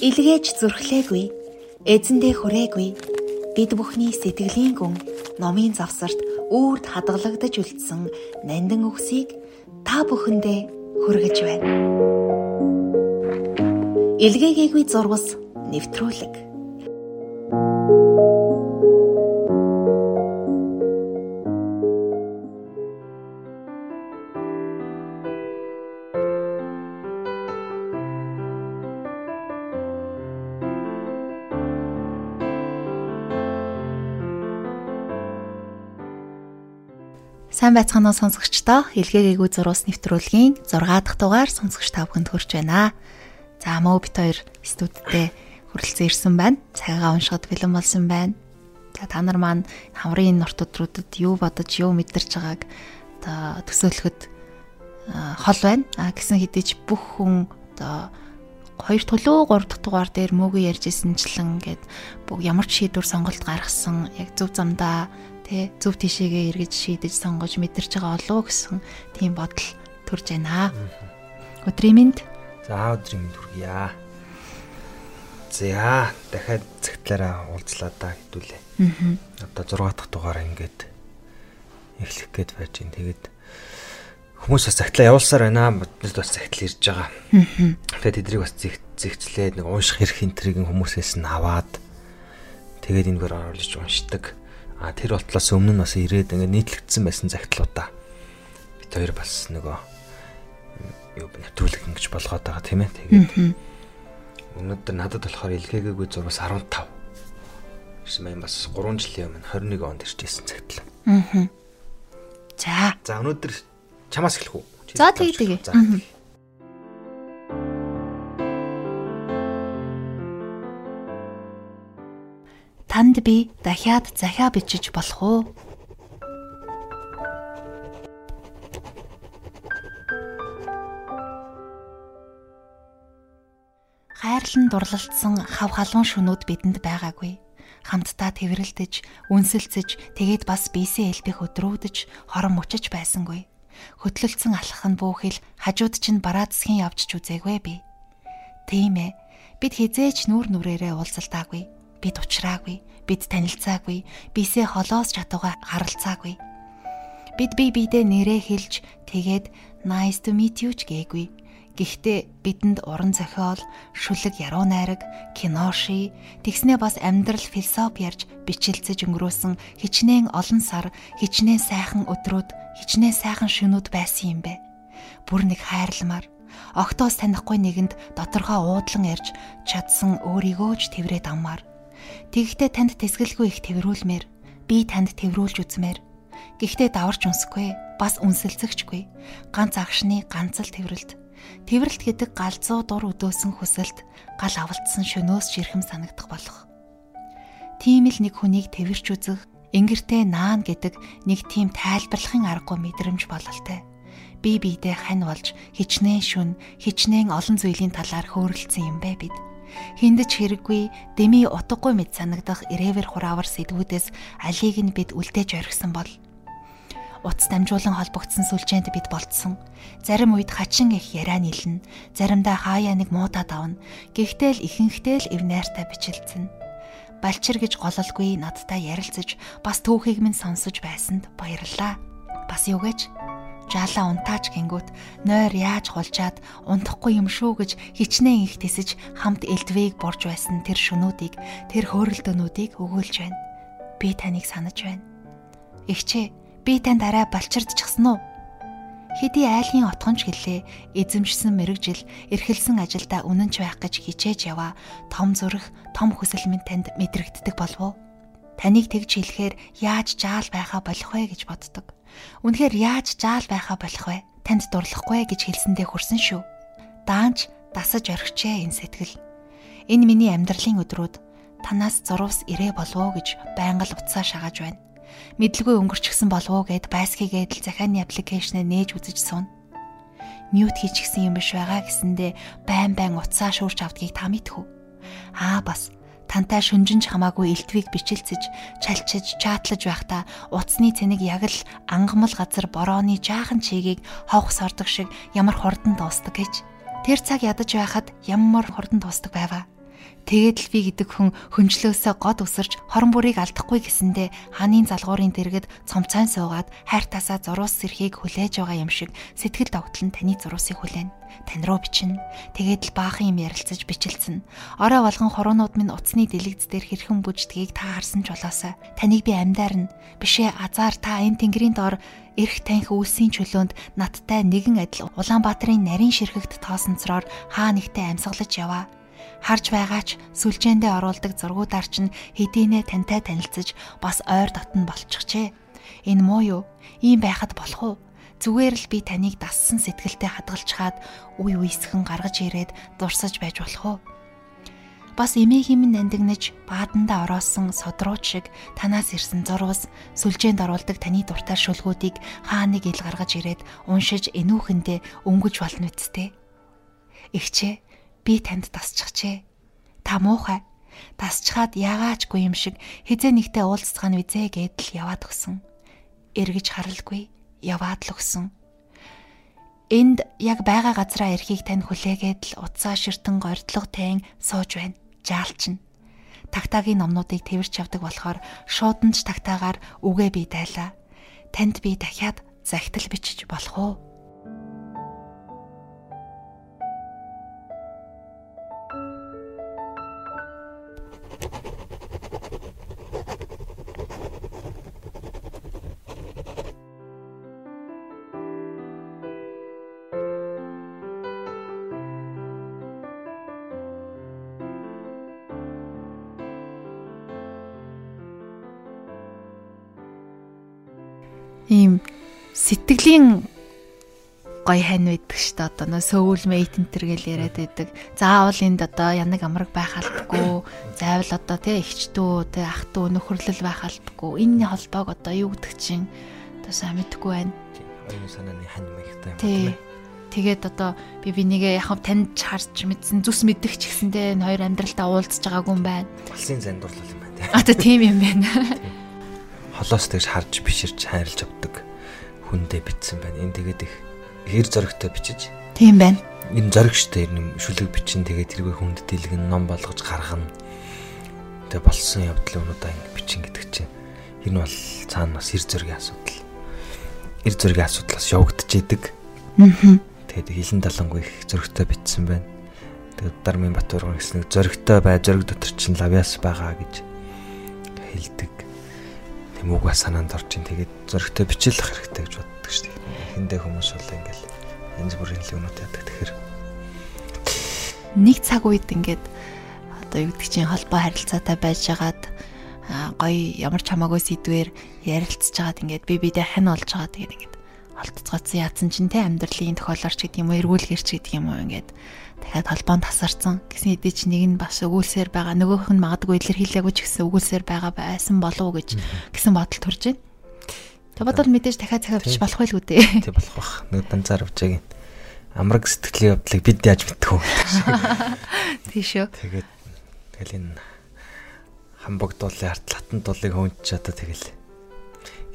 Илгээж зүрхлээгүй, эзэндээ хүрээгүй. Бид бүхний сэтгэлийн гүн номын завсарт үрд хадгалагдаж үлдсэн нандин үгсийг та бүхэндээ хүргэж байна. Илгээгээгүй зурвас нэвтрүүлэг Сайн байцгаана уу сонсогчдоо. Илгээгээгүй зурус нэвтрүүлгийн 6 дахь дугаар сонсогч та бүхэнд хүрч байна. За мөө бит хоёр студидтэй хүрэлцэн ирсэн байна. Цагаа уншихад бэлэн болсон байна. За та нар маань хамрын нурт өдрүүдэд юу бодож, юу мэдэрч байгааг одоо төсөөлөхөд хол байна. А гэсэн хэдиж бүх хүн одоо хоёр төлөө 3 дахь дугаар дээр мөөгөө ярьжсэнчлэн гээд бүх ямар ч шийдвэр сонголт гаргасан яг зөв замдаа тий зөв тишээгээ эргэж шийдэж сонгож мэдэрч байгаа олоо гэсэн тийм бодол төрж байна. Өдрийн мэнд. За өдрийн мэнд хүргье. За дахиад цагтлаараа уулзлаа да хэдүүлээ. Аа. Одоо 6 дахь дугаараа ингээд эхлэх гээд байж гин. Тэгээд хүмүүс бас цагтлаа явуулсаар байна. Биднэрт бас цагтл ирж байгаа. Аа. Тэгээд тэдрийг бас зэгцлээд нэг унших хэрэг хинтрийг хүмүүсээс нь аваад тэгээд энэгээр оруулж уншдаг. А тэр болтлоос өмнө нь бас ирээд ингээд нийтлэгдсэн байсан загтлуудаа бид хоёр бас нөгөө юу нэвтрүүлэг ингэж болгоод байгаа тийм ээ. Тэгээд өнөөдөр надад болохоор илгээгээгүй зурвас 15. Гэсэн мэн бас 3 жилийн өмнө 21 онд иржсэн загтал. Аа. За. За өнөөдөр чамаас эхлэх үү? За тэгдэг. За. Танд би дахиад захиа бичиж болох уу? Хайрлан дурлалцсан хав халуун шөнүүд бидэнд байгаагүй. Хамтдаа тэрвэрлдэж, үнсэлцэж, тэгээд бас бийсээ элбэх өдрүүдж, хорон мөчөж байсангүй. Хөтлөлцсөн алхах нь бүхэл хажууд чинь бараа засгийн явж ч үзээгүй би. Тийм ээ. Бид хизээч нүүр нүрээрээ уулзалтаагүй бид уулзраагүй, бид танилцаагүй, бисээ холоос чатууга харалцаагүй. Бид бие биедээ нэрээ хэлж тэгээд nice to meet you ч гээгүй. Гэхдээ бидэнд уран зохиол, шүлэг яруу найраг, кино ши, тэгснээ бас амьдрал философи ярьж бичилцэж өнгөрөөсөн хичнээн олон сар, хичнээн сайхан өдрүүд, хичнээн сайхан шөнүүд байсан юм бэ. Бүр нэг хайрламар огтоос танихгүй нэгэнд доторхоо уудлан ярьж чадсан өөрийгөө ч тэврээд аммаар Тэгэхдээ танд тэсгэлгүй их тэрврүүлмээр би танд тэрврүүлж үзмээр. Гэхдээ даварч унсгүй, бас үнсэлцэгчгүй. Ганц агшны ганц л тэрврэлт. Тэрврэлт гэдэг галзуу дур өдөөсөн хүсэлт, гал авалтсан шөнөөс жирхэм санагдах болох. Тийм л нэг хүнийг тэрвэрч үзэх, ингэртэй наан гэдэг нэг тийм тайлбарлахын аргагүй мэдрэмж бололтой. Би биедээ хань болж хичнээн шүн, хичнээн олон зүйлийн талаар хөөрөлдсөн юм бэ бид. Хиндэж хэрэггүй дэми утгагүй мэд санагдах ирээвэр хураавар сэдвүүдээс алийг нь бид үлдээж орхисон бол утас дамжуулан холбогдсон сүлжээнд бид болцсон. Зарим үед хачин их яриа нийлнэ. Заримдаа хаяа нэг муудаа давна. Гэхдээ л ихэнхдээ л эв найртай бичлэлцэн. Балчир гэж гололгүй надтай ярилцаж бас түүхийг минь сонсож байсанд баярлалаа. Бас юу гэж жаалаа унтаач гингүүт нойр яаж хулжаад унтахгүй юм шүү гэж хичнээн их тесэж хамт элдвэгийг борж байсан тэр шүнүүдийг тэр хөөрөлдөөнүүдийг өгөөлж байна. Би таныг санаж байна. Игчээ би танд арай балчирдчихсан уу? Хэдий айлын отгонч гэлээ эзэмшсэн мэрэгжил эрхэлсэн ажилдаа үнэнч байх гэж хичээж яваа том зүрх том хүсэл минь танд мэдрэгддэг болов уу? Таныг тэгж хэлэхээр яаж жаал байхаа болох вэ гэж боддог. Үнэхээр яаж жаал байхаа болох вэ? Танд дурлахгүй гэж хэлсэндээ хүрсэн шүү. Даанч дасаж орхичээ энэ сэтгэл. Энэ миний амьдралын өдрүүд танаас зурвас ирээ болов гэж байнга л утсаа шагааж байна. Мэдлгүй өнгөрчихсөн болов уу гэд байсхийгээд л захааны аппликейшнээ нээж үзэж суун. Мьют хийчихсэн юм биш байгаа гэсэндээ байн байн утсаа шуурч авдгийг та мэдхүү. Аа бас тантай шүнжинж хамаагүй элтвийг бичилцэж, чалчиж, чаатлаж байхдаа утасны цэник яг л ангамл газар борооны жаахан чигийг ховх сордог шиг ямар хурдан дуустдаг гэж. Тэр цаг ядаж байхад ямар хурдан дуустдаг байваа. Тэгээд л би гэдэг хүн хөнжлөөсөө год өсөрч хорон бүрийг алдахгүй гэсэндэ хааны залгуурын дэргэд цомцайн суугаад хайртасаа зуруус сэрхийг хүлээж байгаа юм шиг сэтгэл тогтлон таны зуруусыг хүлээн. Тань руу бичнэ. Тэгээд л баахан юм ярилцаж бичилсэн. Орой болгон хороонууд минь утасны дэлгэц дээр хэрхэн бүждгийг та харсан ч болоосаа. Таныг би амьдаар нь бишээ азар та энэ тэнгэрийн доор эрх таньх үлсийн чөлөөнд надтай нэгэн адил Улаанбаатарын нарийн ширхэгт тоосонцроор хаа нэгтээ амьсгалж яваа харж байгаач сүлжээндээ оруулдаг зургуудаар чинь хэдийнэ тантай танилцаж бас ойр дотн болчихжээ. Энэ муу юу? Ийм байхад болох уу? Зүгээр л би таныг дассан сэтгэлтэй хадгалчихад үе үесхэн гаргаж ирээд дурсаж байж болох уу? Бас эмээгийн минь нандинаж бааданда ороосон содрууд шиг танаас ирсэн зурвас сүлжээнд оруулдаг таны дуртай шүлгүүдийг хаа нэг ил гаргаж ирээд уншиж энүүхэндээ өнгөж болно үсттэй. Игчээ би танд тасчихжээ. Та муухай. Тасчхаад яагаачгүй юм шиг хизээ нэгтээ уулзцаана визээ гэдэл яваад өгсөн. Эргэж харалгүй яваад л өгсөн. Энд яг байгаа газраа эрхийг тань хүлээгээд л утсаа ширтэн гордлого тайн сууж байна. Жаалчин. Тагтаагийн номнуудыг тэрч явдаг болохоор шууданч тагтаагаар үгээ би дайлаа. Танд би дахиад загтал бичиж болох уу? Ийм сэтгэлийн гой хань байдаг шүү дээ. Одоо нөө сөүл мейт энтер гэл яриад байдаг. Заавал энд одоо янаг амраг байх албагүй. Заавал одоо тий эгчдүү тий ах トゥ нөхөрлөл байх албагүй. Энэ холбоог одоо юу гэдэг чинь одоо сайн мэдэхгүй байна. Оюун санааны хань маягтай юм тий. Тэгээд одоо би бинийгээ яг танд харж мэдсэн зүс мэддэг ч гэсэндээ энэ хоёр амьдралтаа уулзж байгаагүй юм байна. Улсын зандуурлал юм байна. А тийм юм байна холоос тэгж харж биширч хайрлж авдаг хүндээ битсэн байна. Энэ тэгээд их хэр зөрөгтэй бичиж. Тийм байна. Энэ зөрөг штэ энэ шүлэг бичин тэгээд тэргүй хүнд дэлгэн ном болгож гаргана. Тэгээ болсон явдлын өнөдөө ингэ бичин гэдэг чинь энэ бол цаана бас хэр зөргийн асуудал. Хэр зөргийн асуудлаас явагдаж идэг. Аа. Тэгээд хилэн далангүй их зөрөгтэй битсэн байна. Тэгээд Дармын Батөргөн гэсэн нэг зөрөгтэй бай, зөрөг дотор чинь лавьяас байгаа гэж хэлдэг тийм үг бас санаанд орж ин тэгээд зөрөгтэй бичлэх хэрэгтэй гэж боддог шүү дээ. Эхэндээ хүмүүс бол ингээл янз бүрийн лүнүүд яадаг тэгэхээр нэг цаг үед ингээд одоо юу гэдэг чинь холбоо харилцаатай байжгаад гоё ямар ч хамаагүй сэдвэр ярилцж байгаад ингээд би бидээ хань олж байгаа тэгээд ингээд олдцгоцсон яатсан чинь те амьдралын тохиолорч гэдэг юм уу эргүүлгэрч гэдэг юм уу ингээд дахиад холбоонд тасарсан гэсэн хэдий чи нэг нь бас өгүүлсээр байгаа нөгөөх нь магадгүй илэрхийлээгүй ч гэсэн өгүүлсээр байгаа байсан болов уу гэж гэсэн бодол төрж байна. Тэг бодвол мэдээж дахиад цахиа авчиж болох байлгүй дээ. Тэг болох бах. Нэг данцаар авчааг амраг сэтгэлийн явдлыг бид яаж мэдэх вэ? Тий шүү. Тэгээд тэгэл энэ хамбогдуулын арт латан дуулыг хөөнч одоо тэгэл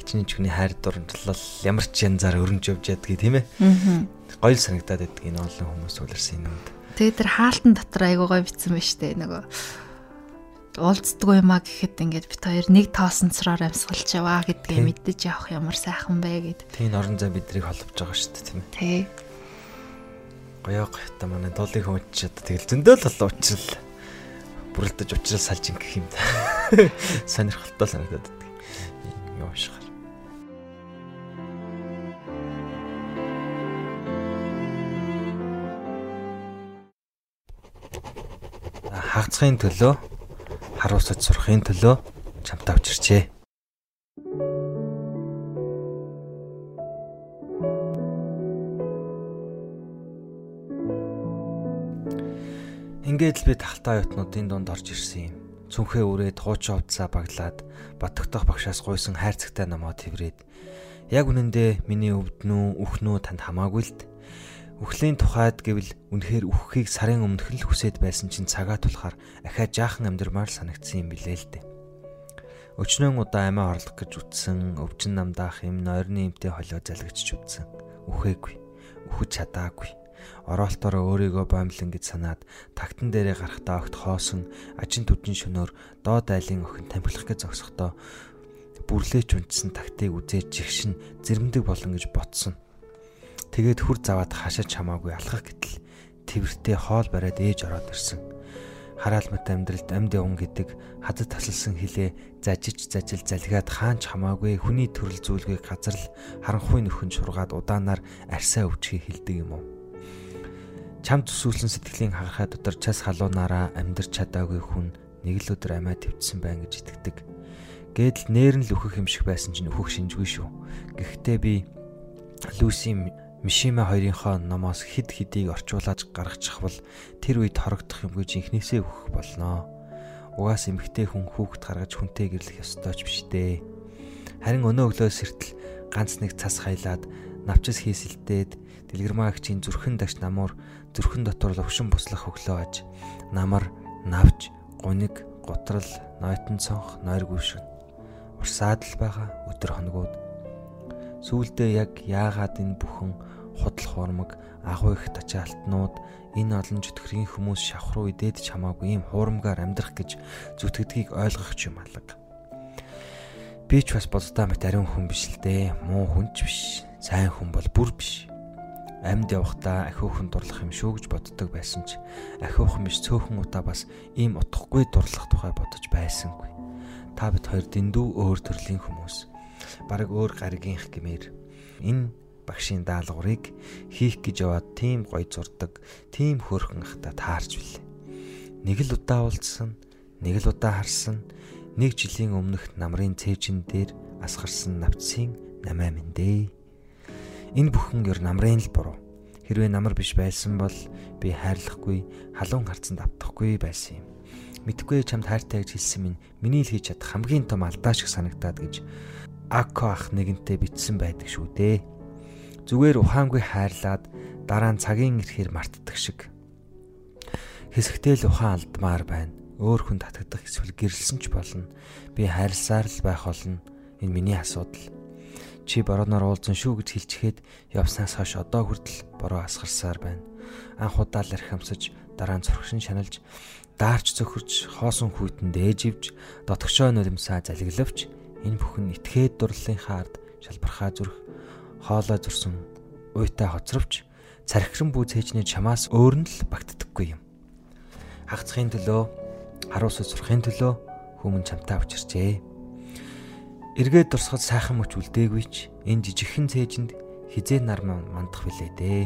хичнээн чүний хайр дурлал ямар ч янзаар өрнж явж ядгийг тийм ээ. Аа. Гоё санагдаад байдаг энэ олон хүмүүс үлэрсэн юмд. Тэгээ тэр хаалтан дотор айгуу гоё битсэн ба штэ нөгөө уулзддаг юм а гэхэд ингээд бит хоёр нэг тоосонцроор амьсгалж яваа гэдгийг мэддэж явах ямар сайхан бэ гэд. Тийм орон зай бидрийг холбож байгаа шүү дээ тийм ээ. Тий. Гоёо та манай дуулыг хөөч одоо тэгэл зөндөө л болоо уучрал бүрэлдэж уучрал салж ингэх юм да. Сонирхолтой санагдаад байдаг. Юм уушгаар. хагацхын төлөө харуулсаж сурахын төлөө чамтай учирчээ. Ингээд л би тахалтай оюутнуудын дунд орж ирсэн юм. Цүнхээ үрээд хуучин хувцаа баглаад батгтах багшаас гуйсан хайрцагтай намаа тэрврээд яг үнэндээ миний өвднүү үхнүү танд хамаагүй л Үхлийн тухайд гэвэл үнэхээр үхэхийг сарын өмнөх л хүсэж байсан чинь цагаа тулахаар ахаа жаахан амьдрмаар санагдсан юм билээ л дээ. Өчнөн удаа амиа орлох гэж үтсэн, өвчин намдаах юм нойрны эмтэй холио залгичч үтсэн. Үхээгүй. Үхэж чадаагүй. Ороолтоор өөрийгөө боомлон гэж санаад тагтан дээрээ гарахтаа огт хоосон ажин түдэн шөнөөр доод айлын охин тамхилах гэж зогсохдоо бүрлээч унтсан тагтыг үзээд жигшин зэрэмдэг болон гэж ботсон. Тэгээд хүр заваад хашаач хамаагүй алхах гэтэл тэрвэртээ хоол бариад ээж ороод ирсэн. Хараалмат амьдралд амьд явн гэдэг хадад тасалсан хилээ зажиж зажил залгиад хаанч хамаагүй хүний төрөл зүйлгийг газар л харанхуй нөхөн шургаад удаанаар арсаа өвчхий хилдэг юм уу? Чам төсүүлсэн сэтгэлийн хагархай дотор час халуунаараа амьдрч чадаагүй хүн нэг л өдөр амиа твцсэн байна гэж итгэдэг. Гэдэл нээр нь л өөхөх юм шиг байсан чинь өөхөх шинжгүй шүү. Гэхдээ би Люси Мишима хоёрынхоо номоос хид хидийг орчуулж гаргачих бол тэр үед хорогдох юмгүй жинхнээсээ өгөх болноо. Угаас эмгтэй хүн хүүхэд гаргаж хүнтэй гэрлэх ёстой ч биш дээ. Харин өнөө өглөө сэртэл ганц нэг цас хайлаад навчис хийсэлтээд дэлгэрмаагчийн зүрхэн дагш намуур зүрхэн дотор лөвшин буслах өглөө аж намар навч гуниг гутрал нойтон цонх нойргүй шин урсаад л байгаа өдөр хоногуд сүүлдээ яг яагаад энэ бүхэн худал хуурмаг агуу их тачаалтнууд энэ олон чөтгөрийн хүмүүс шавхруу идээд ч хамаагүй ийм хуурамгаар амьдрах гэж зүтгэдгийг ойлгох ч юм алга. Би ч бас боддоо мэт ариун хүн биш л дээ. Муу хүн ч биш. Сайн хүн бол бүр биш. Амьд явахдаа ахиухан дурлах юм шүү гэж боддог байсан ч ахиухан биш цөөхөн удаа бас ийм утгагүй дурлах тухай бодож байсангүй. Та бид хоёр дэндүү өөр төрлийн хүмүүс. Бараг өөр гаригийнх гэмээр энэ багшийн даалгаврыг хийх гэж яваад тийм гоё зурдаг, тийм хөөрхөн ахта таарч билээ. Нэг л удаа уулзсан, нэг л удаа харсан, нэг жилийн өмнөх намрын цээжин дээр асгарсан навцсын намаа минь дээ. Энэ бүхэн ер намрын л буруу. Хэрвээ намар биш байсан бол би хайрлахгүй, халуун харцанд автахгүй байсан юм. Мэдхгүй чамд хайртай гэж хэлсэн минь миний л хийж чадах хамгийн том алдаа шиг санагдаад гэж Ако ах нэгэнтэй битсэн байдаг шүү дээ зүгээр ухаангүй хайрлаад дараа нь цагийн ирэхээр мартдаг шиг. Хэсэгтэй л ухаан алдмаар байна. Өөр хүн татагдах эсвэл гэрэлсэн ч болно. Би хайрласаар л байх болно. Энэ миний асуудал. Чи борооноор уулзсан шүү гэж хэлчихэд явснаас хойш одоо хүртэл бороо асгарсаар байна. Анх удаа л архимсаж дараа нь цорхшин шаналж даарч цөхөрч хоосон хүйтэн дээживж дотгошоо нулимсаа залгилвч энэ бүхэн итгээд дурлалынхаа ард шалбархаа зүрх хоолой зурсан уйтай хоцровч цархиран бүү цээжний чамаас өөр нь л багтдаггүй юм. Хагцхийн төлөө, харуус сурахын төлөө хүмүүн чамтай учирчээ. Эргээд дурсахад сайхан мөч үлдээгүй ч энэ жижигхэн цээжинд хизээ нар мандах билээ дээ.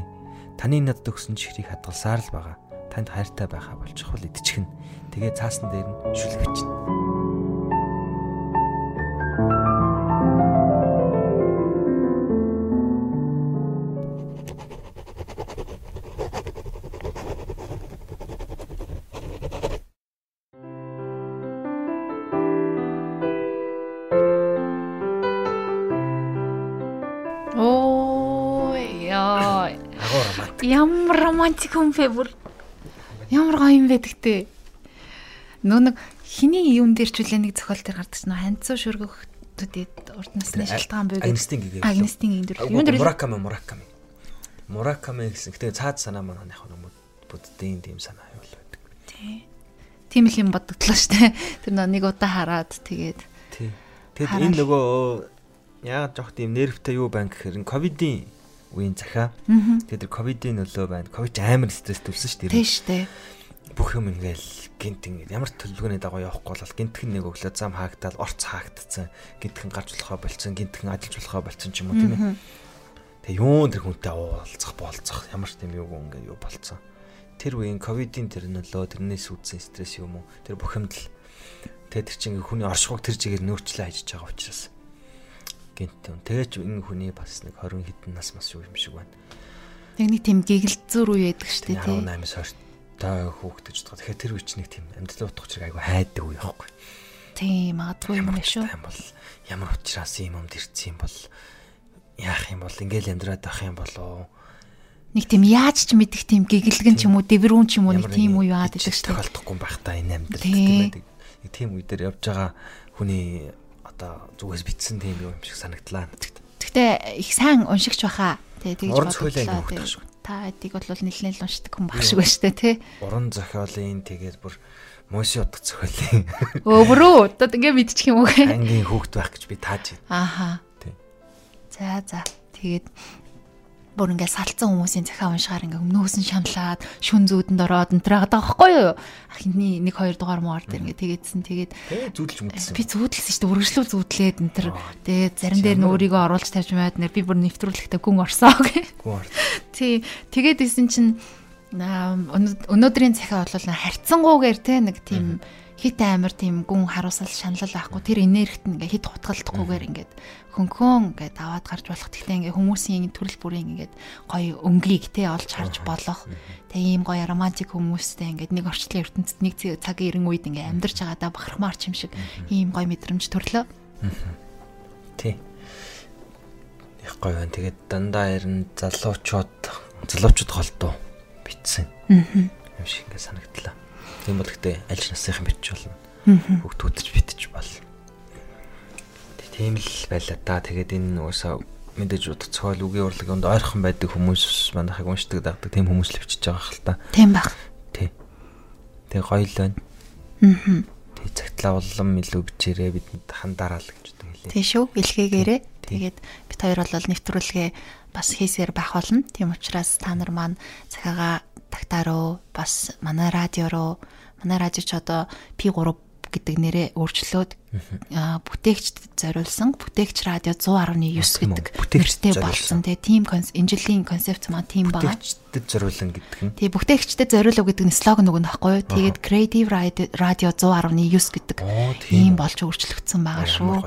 Таны надад өгсөн чихрийг хадгалсаар л байгаа. Танд хайртай байхаа болчихвол идчихнэ. Тэгээ цаасан дээр нь шүлгэвчнэ. Романтик хүн бэ бүр. Ямар гоё юм бэ тэгтээ. Нөө нэг хиний юм дээр ч үлээ нэг зохиол дээр гардаг чинь ханцуу шүргөхтүүдэд урд насны шалтгаан буйг. Агнстин гэдэг. Агнстин юм дээр. Юм дээр Мураками Мураками. Мураками гэсэн. Гэтэ цаад санаа маань яг нэг буддийн тийм санаа юу байдаг. Тий. Тийм л юм бодогдлоо штэ. Тэр нэг удаа хараад тэгээд. Тий. Тэгэд энэ нөгөө яагаад жоох тийм нервтэй юу байна гэхээр ковидын үеийн захаа. Тэгээд тэр ковидын нөлөө байна. Ковид амар стресс төлсөн шүү дээ. Тийм шүү дээ. Бүх юм ингээл гинт ингээд ямар төлөвлөгөөний дагуу явахгүй бол гинтхэн нэг өглөө зам хаагдаад орц хаагдцсан. Гинтхэн гарч болохоо болцсон, гинтхэн ажиллаж болохоо болцсон ч юм уу тийм ээ. Тэгээ юун тэр хүнтэй уулзах болцох ямар ч тийм юу ингээд юу болцсон. Тэр үеийн ковидын тэр нөлөө тэрнээс үүдсэн стресс юм уу? Тэр бүх юмд л тэгээ тэр чинь хүний оршихуйг тэр чигээр нөөцлөө ажиллаж байгаа учраас гинт юм. Тэгэж энэ хүний бас нэг 20 хэдэн нас мас юу юм шиг байна. Яг нэг тийм гэгэлцүүр үе байдаг шүү дээ тий. 18-аас хойш та хөөгдөж байгаа. Тэгэхээр тэр үеч нэг тийм амьдрал утга учирыг айгүй хайдаг үе байхгүй. Тийм магадгүй юм. Тийм бол ямар учраас ийм юмд ирсэн юм бол яах юм бол ингээл амьдраад байх юм болоо нэг тийм яаж ч мэдих тийм гэгэлгэн ч юм уу дэврүүн ч юм уу нэг тийм үе яагаад гэдэг шүү дээ. Тохиолдохгүй байх та энэ амьдрал байдаг. Нэг тийм үе дээр явж байгаа хүний одоо зүгээс битсэн тийм юм шиг санагдлаа. Гэхдээ их сайн уншигч баха. Тэгээ тэгж бодлоо. Та эдийг бол нэлээд уншдаг хүн баг шиг байна штэ тий. Уран зохиолын тэгээд бүр мөсийн утга зохиолын. Өврөө одоо ингээ мэдчих юм уу? Ангийн хүүхд байх гэж би тааж байна. Ааха. Тий. За за. Тэгээд бүр ингээ салцсан хүмүүсийн захиа уншихаар ингээ өмнөөс нь шаналаад шүн зүүдэнд ороод энэ төр байгаа байхгүй юу? Ахны 1 2 дугаар муугаар дээр ингээ тэгээдсэн. Тэгээд зүүдэлж мэдсэн. Би зүүдэлсэн шүү дээ. Үргэлжлүү зүүдлээд энэ төр тэгээд зарим дээр нь өөрийгөө оруулж тавьж байгаад нэр би бүр нэвтрүүлэхдээ гүн орсоо гэх. Гүн орсон. Тий. Тэгээд исэн чинь өнөөдрийн захиа бол харьцангуугаар те нэг тийм хит амир тийм гүн харуулсал шаналл байхгүй тэр энергит ингээ хит хутгалдахгүйгээр ингээд хөнхөн ингээд аваад гарч болох. Тэгтээ ингээ хүмүүсийн төрөл бүрийн ингээд гоё өнгийг те олж харж болох. Тэгээ ийм гоё романтик хүмүүстэй ингээд нэг орчлон ертөнцид нэг цагийн ирэн үед ингээ амьдарч байгаадаа бахархмаар юм шиг ийм гоё мэдрэмж төрлөө. Тий. Их гоё байна. Тэгээд дандаа ирэн залуучууд залуучууд голдуу битсэн. Юм шиг ингээ санагдлаа. Тийм бол гэтээ аль ч насныхан битж болно. Үтж битж болно Тийм л байла да. Тэгээд энэ уусаа мэдээж утцгойл үгийн урлагийн донд ойрхон байдаг хүмүүс манайхыг уншдаг дагдаг тийм хүмүүс л өвчиж байгаа хэл та. Тийм баг. Тий. Тэгээ гоё л байна. Аа. Тий цагтлаа улам илүү бичээрээ бидэнд хандараа л гэж хэлээ. Тий шүү. Илгээгээрээ. Тэгээд бид хоёр бол нэвтрүүлгээ бас хийсээр байх болно. Тийм учраас та нар маань захиагаа тагтаарөө бас манай радио руу манай радио ч одоо P3 гэдэг нэрээ өөрчлөөд бүтээгчдэд зориулсан бүтээгч радио 119 гэдэг нэртэй болсон. Тэгээ тим энэ жилийн концепт маань тим байгаа. Бүтээгчдэд зориулсан гэдэг нь. Тэгээ бүтээгчдэд зориулав гэдэг нь слоган үг нөхгүй юу? Тэгээд Creative Radio 119 гэдэг ийм болж өөрчлөгдсөн байгаа шүү.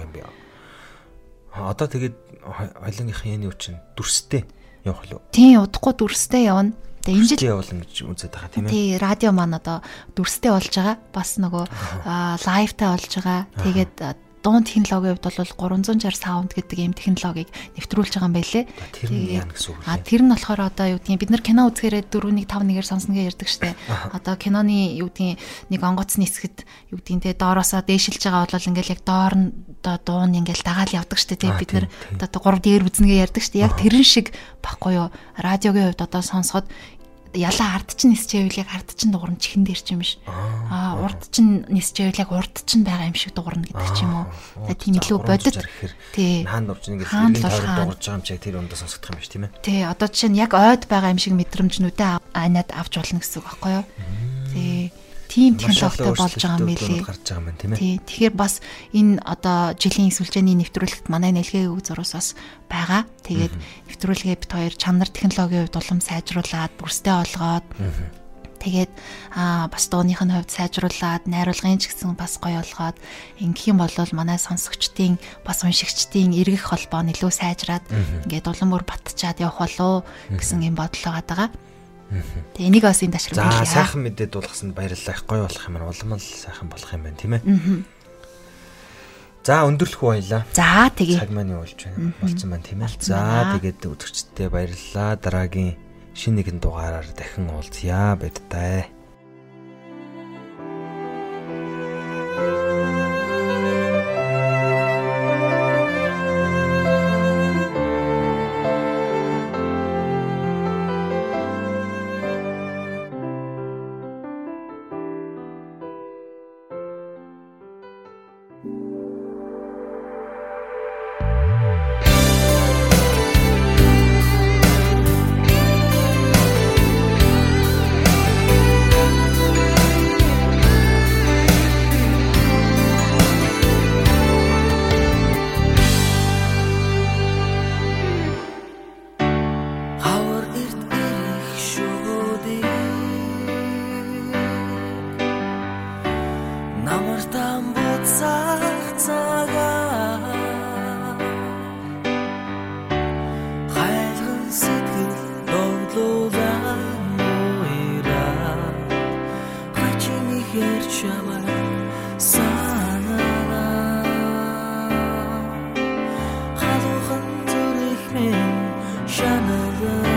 Одоо тэгээд хоёлынгийнхын яны үчин дүрстэй явах л уу? Тийм удахгүй дүрстэй явна. Тэгээ энэ жил явуулна гэж үзээд байгаа тийм ээ. Тий, радио маань одоо дүрстэй болж байгаа. Бас нөгөө лайвтай болж байгаа. Тэгээд дуун технологийн хувьд бол 360 саунд гэдэг ийм технологиг нэвтрүүлж байгаа юм байлээ. Тэр нь яа гэсэн үг вэ? А тэр нь болохоор одоо юу гэдгийг бид нар кино үзэхээр 4-1 5-1-ээр сонсноо ярьдаг штэ. Одоо киноны юу гэдгийг нэг онгоцны хэсгэд юу гэдгийг те доороосоо дээшилж байгаа бол ингээл яг доор нь одоо дуун ингээл дагаал явдаг штэ те бид нар одоо 3 дээр үзнэгээ ярьдаг штэ. Яг тэрэн шиг баггүй юу? Радиогийн хувьд одоо сонсоход ялаа ард чинь нисчээвэл яг ард чинь дуурна чихэн дээр ч юм биш. Аа урд чинь нисчээвэл яг урд чинь байгаа юм шиг дуурна гэдэг ч юм уу. Тэгээ тийм илүү бодит. Тий. Хаан дурж нэг хэрэг дуурж байгаа юм чиг тэр өндөө сонсогдох юм биш тийм ээ. Тий. Одоо чинь яг ойд байгаа юм шиг мэдрэмжнүүдээ анаад авч болно гэсэн үг байхгүй юу? Тий тийм технологитой болж байгаа юм билээ. гарч байгаа юм тийм ээ. Тэгэхээр бас энэ одоо жилийн сүлжээний нэвтрүүлэгт манай нэлгээ үг зурус бас байгаа. Тэгээд нэвтрүүлгээ бит хоёр чанар технологийн хувьд улам сайжруулад, бүрстэй олгоод тэгээд аа бас дууных нь хувьд сайжруулад, найруулгын ч гэсэн бас гоё олгоод ингэх юм бол манай сонсогчдын бас уншигчдын эргэх холбоо нь илүү сайжраад ингээд улам бүр батчаад явах болоо гэсэн юм бодол байгаа. Тэгээ энийг бас энэ ташрал За сайхан мэдээд дуулгасанд баярлалаа. Их гоё болох юм аа. Улам л сайхан болох юм байна тийм ээ. За өндөрлөх байлаа. За тэгээ. Цаг маань юу болж байна? Болцсон байна тийм ээ. За тэгээд үзэгчдээ баярлалаа. Дараагийн шинэ нэгэн дугаараар дахин уулзъя 什么人？